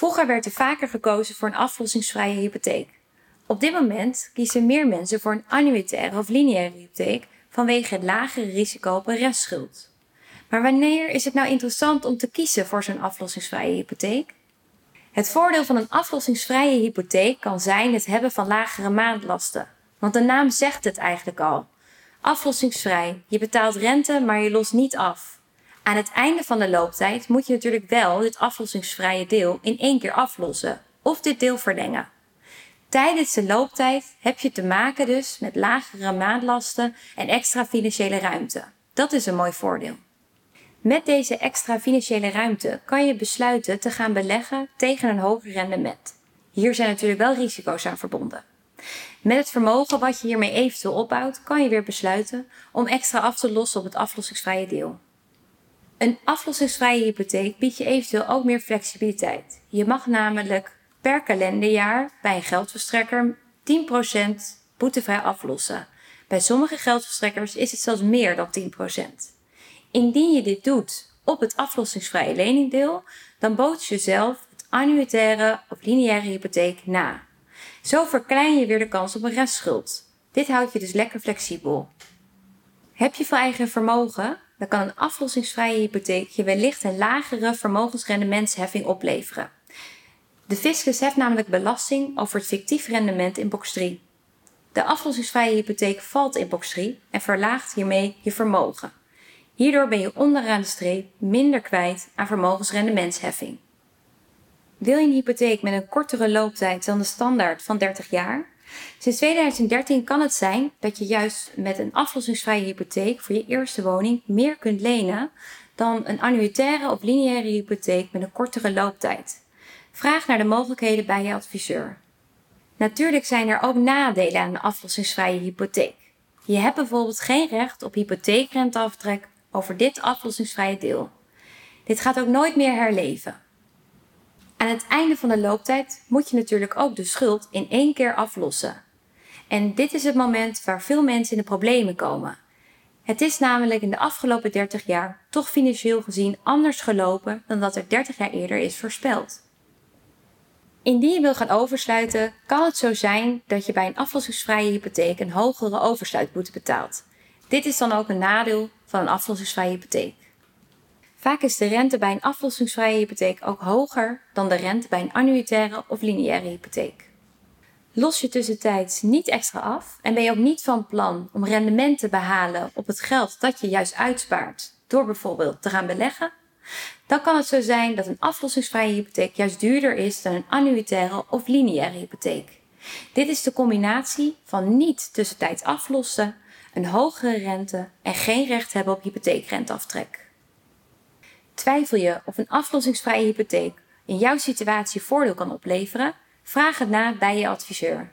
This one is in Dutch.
Vroeger werd er vaker gekozen voor een aflossingsvrije hypotheek. Op dit moment kiezen meer mensen voor een annuitaire of lineaire hypotheek vanwege het lagere risico op een restschuld. Maar wanneer is het nou interessant om te kiezen voor zo'n aflossingsvrije hypotheek? Het voordeel van een aflossingsvrije hypotheek kan zijn het hebben van lagere maandlasten. Want de naam zegt het eigenlijk al. Aflossingsvrij. Je betaalt rente, maar je lost niet af. Aan het einde van de looptijd moet je natuurlijk wel dit aflossingsvrije deel in één keer aflossen of dit deel verlengen. Tijdens de looptijd heb je te maken dus met lagere maandlasten en extra financiële ruimte. Dat is een mooi voordeel. Met deze extra financiële ruimte kan je besluiten te gaan beleggen tegen een hoger rendement. Hier zijn natuurlijk wel risico's aan verbonden. Met het vermogen wat je hiermee eventueel opbouwt, kan je weer besluiten om extra af te lossen op het aflossingsvrije deel. Een aflossingsvrije hypotheek biedt je eventueel ook meer flexibiliteit. Je mag namelijk per kalenderjaar bij een geldverstrekker 10% boetevrij aflossen. Bij sommige geldverstrekkers is het zelfs meer dan 10%. Indien je dit doet op het aflossingsvrije leningdeel, dan bood je zelf het annuitaire of lineaire hypotheek na. Zo verklein je weer de kans op een restschuld. Dit houdt je dus lekker flexibel. Heb je veel eigen vermogen? Dan kan een aflossingsvrije hypotheek je wellicht een lagere vermogensrendementsheffing opleveren. De fiscus heft namelijk belasting over het fictief rendement in box 3. De aflossingsvrije hypotheek valt in box 3 en verlaagt hiermee je vermogen. Hierdoor ben je onderaan de streep minder kwijt aan vermogensrendementsheffing. Wil je een hypotheek met een kortere looptijd dan de standaard van 30 jaar? Sinds 2013 kan het zijn dat je juist met een aflossingsvrije hypotheek voor je eerste woning meer kunt lenen dan een annuitaire of lineaire hypotheek met een kortere looptijd. Vraag naar de mogelijkheden bij je adviseur. Natuurlijk zijn er ook nadelen aan een aflossingsvrije hypotheek. Je hebt bijvoorbeeld geen recht op hypotheekrenteaftrek over dit aflossingsvrije deel. Dit gaat ook nooit meer herleven. Aan het einde van de looptijd moet je natuurlijk ook de schuld in één keer aflossen. En dit is het moment waar veel mensen in de problemen komen. Het is namelijk in de afgelopen 30 jaar toch financieel gezien anders gelopen dan dat er 30 jaar eerder is voorspeld. Indien je wil gaan oversluiten, kan het zo zijn dat je bij een aflossingsvrije hypotheek een hogere oversluitboete betaalt. Dit is dan ook een nadeel van een aflossingsvrije hypotheek. Vaak is de rente bij een aflossingsvrije hypotheek ook hoger dan de rente bij een annuitaire of lineaire hypotheek. Los je tussentijds niet extra af en ben je ook niet van plan om rendement te behalen op het geld dat je juist uitspaart door bijvoorbeeld te gaan beleggen, dan kan het zo zijn dat een aflossingsvrije hypotheek juist duurder is dan een annuitaire of lineaire hypotheek. Dit is de combinatie van niet tussentijds aflossen, een hogere rente en geen recht hebben op hypotheekrenteaftrek. Twijfel je of een aflossingsvrije hypotheek in jouw situatie voordeel kan opleveren? Vraag het na bij je adviseur.